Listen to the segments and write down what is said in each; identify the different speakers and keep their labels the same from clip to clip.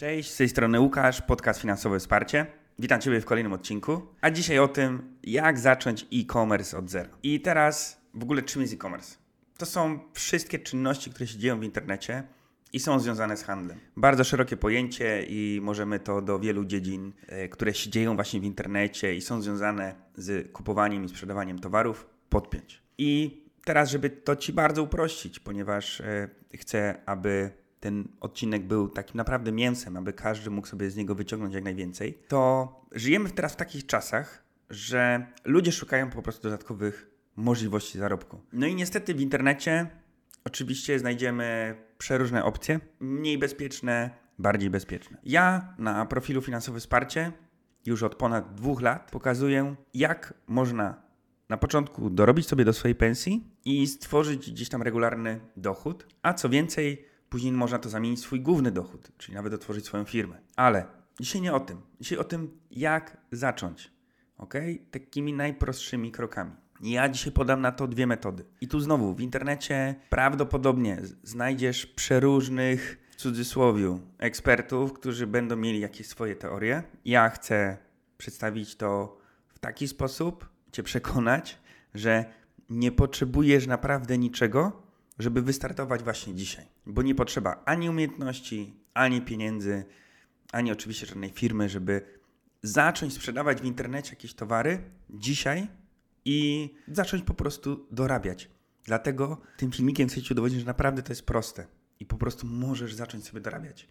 Speaker 1: Cześć, z tej strony Łukasz, podcast Finansowe Wsparcie. Witam Ciebie w kolejnym odcinku, a dzisiaj o tym, jak zacząć e-commerce od zera. I teraz w ogóle czym jest e-commerce? To są wszystkie czynności, które się dzieją w internecie i są związane z handlem. Bardzo szerokie pojęcie i możemy to do wielu dziedzin, e, które się dzieją właśnie w internecie i są związane z kupowaniem i sprzedawaniem towarów, podpiąć. I teraz, żeby to Ci bardzo uprościć, ponieważ e, chcę, aby ten odcinek był takim naprawdę mięsem, aby każdy mógł sobie z niego wyciągnąć jak najwięcej, to żyjemy teraz w takich czasach, że ludzie szukają po prostu dodatkowych możliwości zarobku. No i niestety w internecie oczywiście znajdziemy przeróżne opcje, mniej bezpieczne, bardziej bezpieczne. Ja na profilu Finansowe Wsparcie już od ponad dwóch lat pokazuję, jak można na początku dorobić sobie do swojej pensji i stworzyć gdzieś tam regularny dochód, a co więcej, później można to zamienić w swój główny dochód, czyli nawet otworzyć swoją firmę. Ale dzisiaj nie o tym. Dzisiaj o tym, jak zacząć. Ok? Takimi najprostszymi krokami. Ja dzisiaj podam na to dwie metody. I tu znowu w internecie prawdopodobnie znajdziesz przeróżnych, w cudzysłowiu, ekspertów, którzy będą mieli jakieś swoje teorie. Ja chcę przedstawić to w taki sposób, Cię przekonać, że nie potrzebujesz naprawdę niczego, żeby wystartować właśnie dzisiaj. Bo nie potrzeba ani umiejętności, ani pieniędzy, ani oczywiście żadnej firmy, żeby zacząć sprzedawać w internecie jakieś towary dzisiaj i zacząć po prostu dorabiać. Dlatego tym filmikiem chcę Ci udowodnić, że naprawdę to jest proste i po prostu możesz zacząć sobie dorabiać.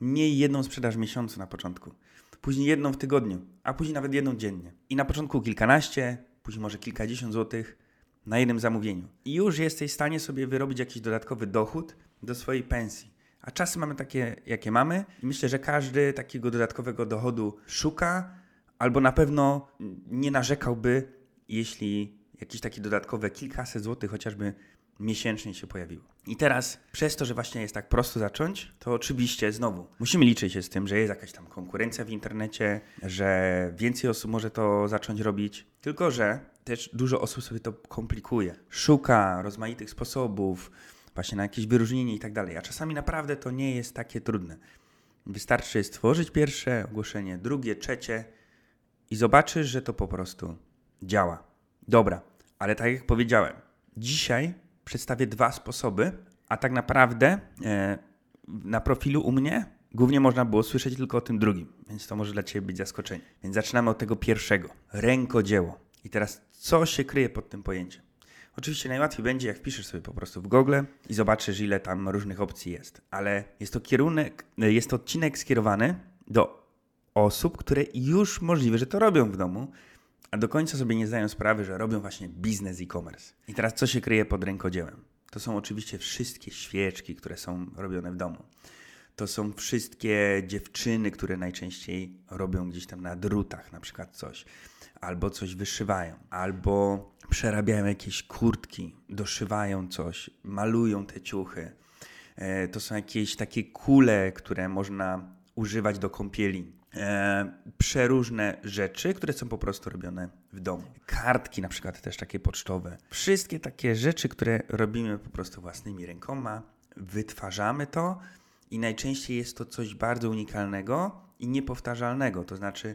Speaker 1: Miej jedną sprzedaż w miesiącu na początku, później jedną w tygodniu, a później nawet jedną dziennie. I na początku kilkanaście, później może kilkadziesiąt złotych na jednym zamówieniu. I już jesteś w stanie sobie wyrobić jakiś dodatkowy dochód do swojej pensji. A czasy mamy takie, jakie mamy, i myślę, że każdy takiego dodatkowego dochodu szuka, albo na pewno nie narzekałby, jeśli jakieś takie dodatkowe kilkaset złotych chociażby miesięcznie się pojawiło. I teraz, przez to, że właśnie jest tak prosto zacząć, to oczywiście znowu musimy liczyć się z tym, że jest jakaś tam konkurencja w internecie, że więcej osób może to zacząć robić, tylko że też dużo osób sobie to komplikuje. Szuka rozmaitych sposobów, właśnie na jakieś wyróżnienie i tak dalej. A czasami naprawdę to nie jest takie trudne. Wystarczy stworzyć pierwsze ogłoszenie, drugie, trzecie i zobaczysz, że to po prostu działa. Dobra, ale tak jak powiedziałem, dzisiaj przedstawię dwa sposoby, a tak naprawdę e, na profilu u mnie głównie można było słyszeć tylko o tym drugim, więc to może dla Ciebie być zaskoczenie. Więc zaczynamy od tego pierwszego. Rękodzieło. I teraz co się kryje pod tym pojęciem? Oczywiście najłatwiej będzie, jak wpiszesz sobie po prostu w Google i zobaczysz, ile tam różnych opcji jest. Ale jest to kierunek, jest to odcinek skierowany do osób, które już możliwe, że to robią w domu, a do końca sobie nie zdają sprawy, że robią właśnie biznes e-commerce. I teraz co się kryje pod rękodziełem? To są oczywiście wszystkie świeczki, które są robione w domu. To są wszystkie dziewczyny, które najczęściej robią gdzieś tam na drutach na przykład coś. Albo coś wyszywają, albo przerabiają jakieś kurtki, doszywają coś, malują te ciuchy. E, to są jakieś takie kule, które można używać do kąpieli e, przeróżne rzeczy, które są po prostu robione w domu. Kartki na przykład też takie pocztowe. Wszystkie takie rzeczy, które robimy po prostu własnymi rękoma, wytwarzamy to i najczęściej jest to coś bardzo unikalnego i niepowtarzalnego. To znaczy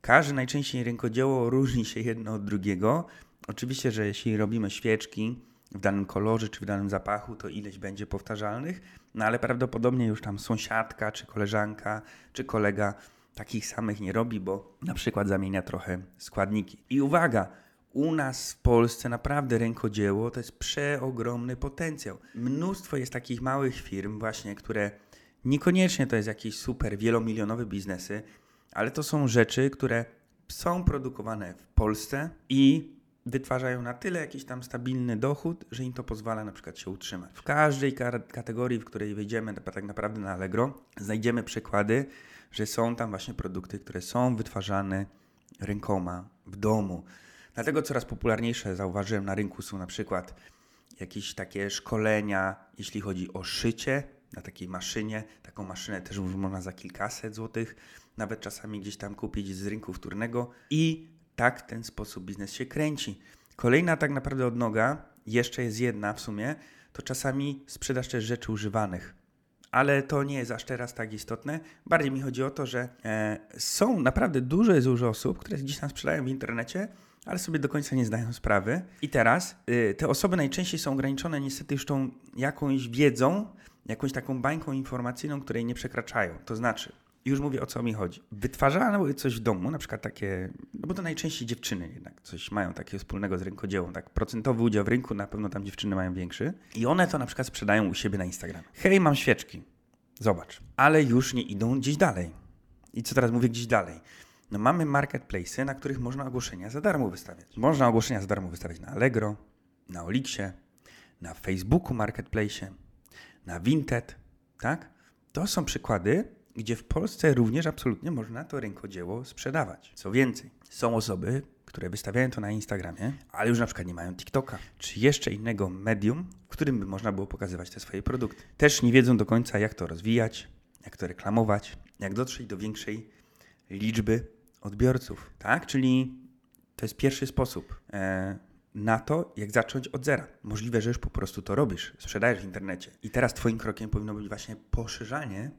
Speaker 1: każde najczęściej rękodzieło różni się jedno od drugiego. Oczywiście, że jeśli robimy świeczki, w danym kolorze czy w danym zapachu, to ileś będzie powtarzalnych, no ale prawdopodobnie już tam sąsiadka, czy koleżanka, czy kolega takich samych nie robi, bo na przykład zamienia trochę składniki. I uwaga, u nas w Polsce naprawdę rękodzieło to jest przeogromny potencjał. Mnóstwo jest takich małych firm właśnie, które niekoniecznie to jest jakieś super wielomilionowe biznesy, ale to są rzeczy, które są produkowane w Polsce i wytwarzają na tyle jakiś tam stabilny dochód, że im to pozwala na przykład się utrzymać. W każdej kategorii, w której wejdziemy tak naprawdę na Allegro, znajdziemy przykłady, że są tam właśnie produkty, które są wytwarzane rękoma w domu. Dlatego coraz popularniejsze zauważyłem na rynku są na przykład jakieś takie szkolenia, jeśli chodzi o szycie na takiej maszynie. Taką maszynę też można za kilkaset złotych, nawet czasami gdzieś tam kupić z rynku wtórnego i tak ten sposób biznes się kręci. Kolejna tak naprawdę odnoga, jeszcze jest jedna w sumie, to czasami sprzedaż też rzeczy używanych. ale to nie jest aż teraz tak istotne. Bardziej mi chodzi o to, że e, są naprawdę duże dużo osób, które gdzieś tam sprzedają w internecie, ale sobie do końca nie zdają sprawy. I teraz y, te osoby najczęściej są ograniczone niestety już tą jakąś wiedzą, jakąś taką bańką informacyjną, której nie przekraczają. To znaczy, już mówię o co mi chodzi. Wytwarzały coś w domu, na przykład takie, no bo to najczęściej dziewczyny jednak coś mają takiego wspólnego z rynkodziełą, tak procentowy udział w rynku, na pewno tam dziewczyny mają większy. I one to na przykład sprzedają u siebie na Instagramie. Hej, mam świeczki. Zobacz. Ale już nie idą gdzieś dalej. I co teraz mówię gdzieś dalej? No mamy marketplace, na których można ogłoszenia za darmo wystawiać. Można ogłoszenia za darmo wystawiać na Allegro, na Olixie, na Facebooku Marketplace, na Vinted, tak? To są przykłady, gdzie w Polsce również absolutnie można to rękodzieło sprzedawać. Co więcej, są osoby, które wystawiają to na Instagramie, ale już na przykład nie mają TikToka, czy jeszcze innego medium, w którym by można było pokazywać te swoje produkty. Też nie wiedzą do końca, jak to rozwijać, jak to reklamować, jak dotrzeć do większej liczby odbiorców, tak? Czyli to jest pierwszy sposób e, na to, jak zacząć od zera. Możliwe, że już po prostu to robisz, sprzedajesz w internecie. I teraz Twoim krokiem powinno być właśnie poszerzanie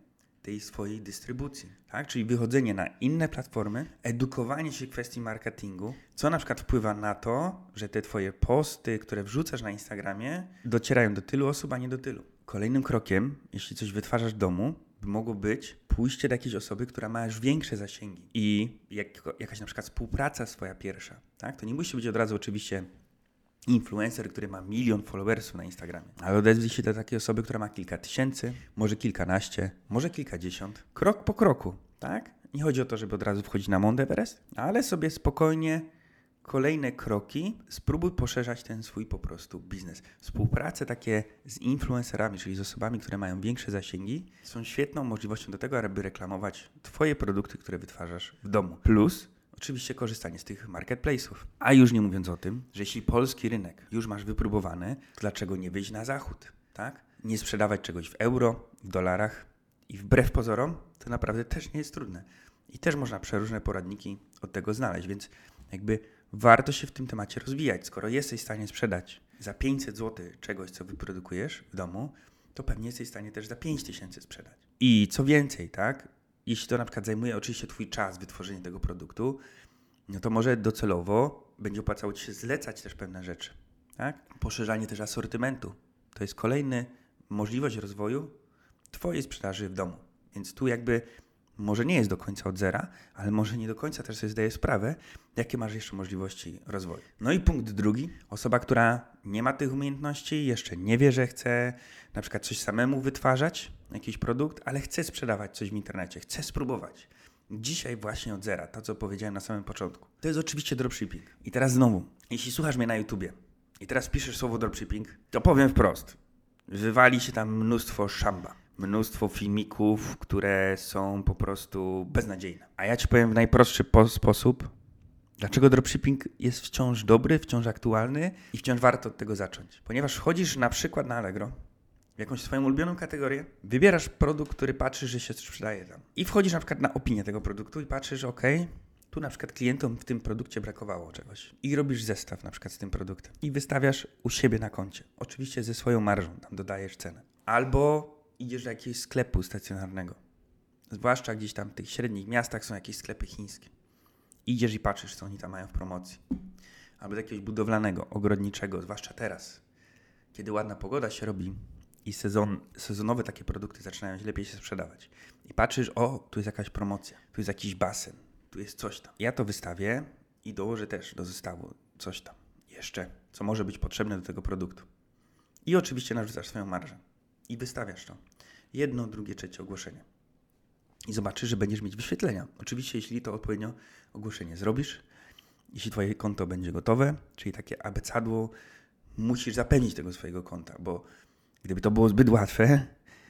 Speaker 1: tej swojej dystrybucji, tak? Czyli wychodzenie na inne platformy, edukowanie się kwestii marketingu, co na przykład wpływa na to, że te Twoje posty, które wrzucasz na Instagramie, docierają do tylu osób, a nie do tylu. Kolejnym krokiem, jeśli coś wytwarzasz w domu, mogło być pójście do jakiejś osoby, która ma już większe zasięgi i jak, jakaś na przykład współpraca swoja pierwsza, tak? To nie musi być od razu oczywiście influencer, który ma milion followersów na Instagramie. Ale odezwij się do takiej osoby, która ma kilka tysięcy, może kilkanaście, może kilkadziesiąt. Krok po kroku, tak? Nie chodzi o to, żeby od razu wchodzić na Mount Everest, ale sobie spokojnie kolejne kroki, spróbuj poszerzać ten swój po prostu biznes. Współprace takie z influencerami, czyli z osobami, które mają większe zasięgi, są świetną możliwością do tego, aby reklamować Twoje produkty, które wytwarzasz w domu. Plus oczywiście korzystanie z tych marketplace'ów. A już nie mówiąc o tym, że jeśli polski rynek już masz wypróbowany, to dlaczego nie wyjść na zachód, tak? Nie sprzedawać czegoś w euro, w dolarach i wbrew pozorom to naprawdę też nie jest trudne. I też można przeróżne poradniki od tego znaleźć, więc jakby warto się w tym temacie rozwijać. Skoro jesteś w stanie sprzedać za 500 zł czegoś, co wyprodukujesz w domu, to pewnie jesteś w stanie też za 5000 sprzedać. I co więcej, tak? Jeśli to na przykład zajmuje oczywiście Twój czas, wytworzenie tego produktu, no to może docelowo będzie opłacało Ci się zlecać też pewne rzeczy. Tak? Poszerzanie też asortymentu. To jest kolejna możliwość rozwoju Twojej sprzedaży w domu. Więc tu jakby może nie jest do końca od zera, ale może nie do końca też sobie zdaje sprawę, jakie masz jeszcze możliwości rozwoju. No i punkt drugi. Osoba, która nie ma tych umiejętności, jeszcze nie wie, że chce na przykład coś samemu wytwarzać, jakiś produkt, ale chce sprzedawać coś w internecie, chce spróbować. Dzisiaj właśnie od zera, to co powiedziałem na samym początku. To jest oczywiście dropshipping. I teraz znowu, jeśli słuchasz mnie na YouTubie i teraz piszesz słowo dropshipping, to powiem wprost. Wywali się tam mnóstwo szamba mnóstwo filmików, które są po prostu beznadziejne. A ja ci powiem w najprostszy sposób, dlaczego dropshipping jest wciąż dobry, wciąż aktualny i wciąż warto od tego zacząć. Ponieważ wchodzisz na przykład na Allegro, jakąś swoją ulubioną kategorię, wybierasz produkt, który patrzysz, że się sprzedaje tam. I wchodzisz na przykład na opinię tego produktu i patrzysz, ok, tu na przykład klientom w tym produkcie brakowało czegoś. I robisz zestaw na przykład z tym produktem. I wystawiasz u siebie na koncie. Oczywiście ze swoją marżą, tam dodajesz cenę. Albo idziesz do jakiegoś sklepu stacjonarnego, zwłaszcza gdzieś tam w tych średnich miastach są jakieś sklepy chińskie. Idziesz i patrzysz, co oni tam mają w promocji. Albo do jakiegoś budowlanego, ogrodniczego, zwłaszcza teraz, kiedy ładna pogoda się robi i sezon, sezonowe takie produkty zaczynają się lepiej się sprzedawać. I patrzysz, o, tu jest jakaś promocja, tu jest jakiś basen, tu jest coś tam. Ja to wystawię i dołożę też do zestawu coś tam jeszcze, co może być potrzebne do tego produktu. I oczywiście narzucasz swoją marżę i wystawiasz to. Jedno, drugie, trzecie ogłoszenie. I zobaczysz, że będziesz mieć wyświetlenia. Oczywiście, jeśli to odpowiednio ogłoszenie zrobisz, jeśli Twoje konto będzie gotowe, czyli takie abecadło, musisz zapewnić tego swojego konta, bo gdyby to było zbyt łatwe,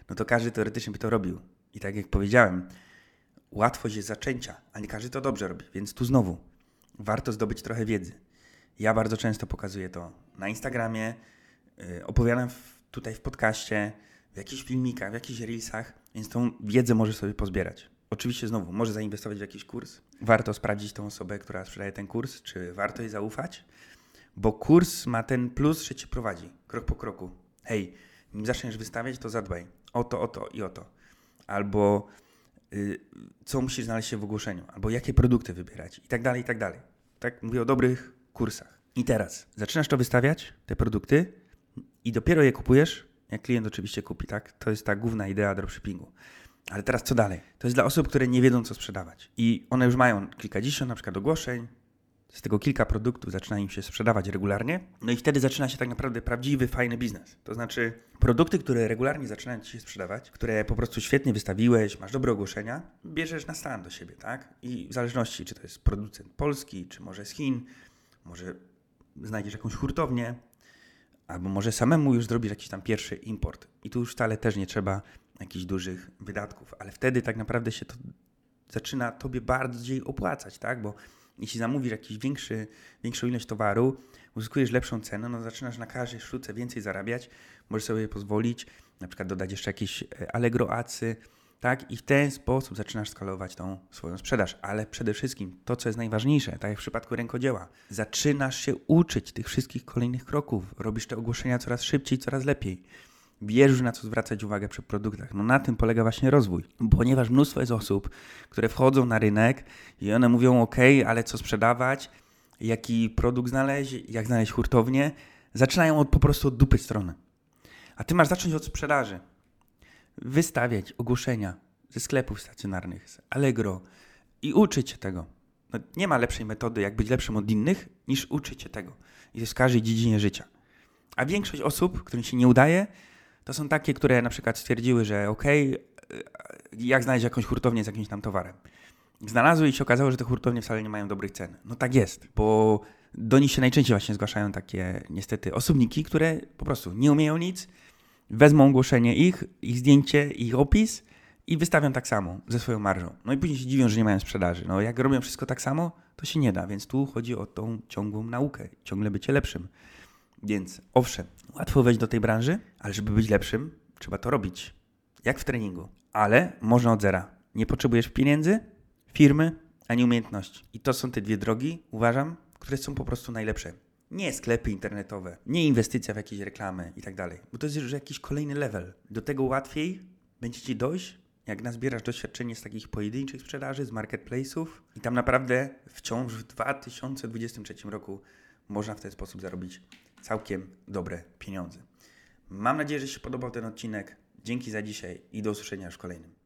Speaker 1: no to każdy teoretycznie by to robił. I tak jak powiedziałem, łatwość jest zaczęcia, a nie każdy to dobrze robi. Więc tu znowu warto zdobyć trochę wiedzy. Ja bardzo często pokazuję to na Instagramie, yy, opowiadam tutaj w podcaście, w jakichś filmikach, w jakichś reelsach, więc tą wiedzę możesz sobie pozbierać. Oczywiście znowu, może zainwestować w jakiś kurs. Warto sprawdzić tą osobę, która sprzedaje ten kurs, czy warto jej zaufać, bo kurs ma ten plus, że cię prowadzi krok po kroku. Hej, zaczniesz wystawiać, to zadbaj o to, o to i o to. Albo y, co musisz znaleźć się w ogłoszeniu, albo jakie produkty wybierać i tak dalej, i tak dalej. Tak mówię o dobrych kursach. I teraz zaczynasz to wystawiać, te produkty i dopiero je kupujesz, jak klient oczywiście kupi, tak? To jest ta główna idea dropshippingu. Ale teraz co dalej? To jest dla osób, które nie wiedzą, co sprzedawać. I one już mają kilkadziesiąt na przykład ogłoszeń, z tego kilka produktów zaczyna im się sprzedawać regularnie, no i wtedy zaczyna się tak naprawdę prawdziwy, fajny biznes. To znaczy produkty, które regularnie zaczynają ci się sprzedawać, które po prostu świetnie wystawiłeś, masz dobre ogłoszenia, bierzesz na stan do siebie, tak? I w zależności, czy to jest producent polski, czy może z Chin, może znajdziesz jakąś hurtownię, albo może samemu już zrobisz jakiś tam pierwszy import. I tu już wcale też nie trzeba jakichś dużych wydatków, ale wtedy tak naprawdę się to zaczyna tobie bardziej opłacać, tak? Bo jeśli zamówisz jakiś większy, większą ilość towaru, uzyskujesz lepszą cenę, no zaczynasz na każdej sztuce więcej zarabiać, możesz sobie pozwolić, na przykład dodać jeszcze jakieś e, Allegro acy, tak? I w ten sposób zaczynasz skalować tą swoją sprzedaż. Ale przede wszystkim to, co jest najważniejsze, tak jak w przypadku rękodzieła, zaczynasz się uczyć tych wszystkich kolejnych kroków. Robisz te ogłoszenia coraz szybciej, coraz lepiej. Wiesz na co zwracać uwagę przy produktach. No na tym polega właśnie rozwój. Ponieważ mnóstwo jest osób, które wchodzą na rynek i one mówią: OK, ale co sprzedawać, jaki produkt znaleźć, jak znaleźć hurtownię, zaczynają od, po prostu od dupy strony. A ty masz zacząć od sprzedaży. Wystawiać ogłoszenia ze sklepów stacjonarnych, z Allegro i uczyć się tego. No, nie ma lepszej metody, jak być lepszym od innych, niż uczyć się tego. I jest w każdej dziedzinie życia. A większość osób, którym się nie udaje, to są takie, które na przykład stwierdziły, że ok, jak znaleźć jakąś hurtownię z jakimś tam towarem. Znalazły i się okazało, że te hurtownie wcale nie mają dobrych cen. No tak jest, bo do nich się najczęściej właśnie zgłaszają takie niestety osobniki, które po prostu nie umieją nic, wezmą ogłoszenie ich, ich zdjęcie, ich opis i wystawią tak samo ze swoją marżą. No i później się dziwią, że nie mają sprzedaży. No jak robią wszystko tak samo, to się nie da, więc tu chodzi o tą ciągłą naukę, ciągle bycie lepszym. Więc owszem, łatwo wejść do tej branży, ale żeby być lepszym, trzeba to robić. Jak w treningu. Ale można od zera. Nie potrzebujesz pieniędzy, firmy, ani umiejętności. I to są te dwie drogi, uważam, które są po prostu najlepsze. Nie sklepy internetowe, nie inwestycja w jakieś reklamy i tak dalej, bo to jest już jakiś kolejny level. Do tego łatwiej będzie ci dojść, jak nazbierasz doświadczenie z takich pojedynczych sprzedaży, z marketplace'ów i tam naprawdę wciąż w 2023 roku można w ten sposób zarobić całkiem dobre pieniądze. Mam nadzieję, że się podobał ten odcinek. Dzięki za dzisiaj i do usłyszenia już w kolejnym.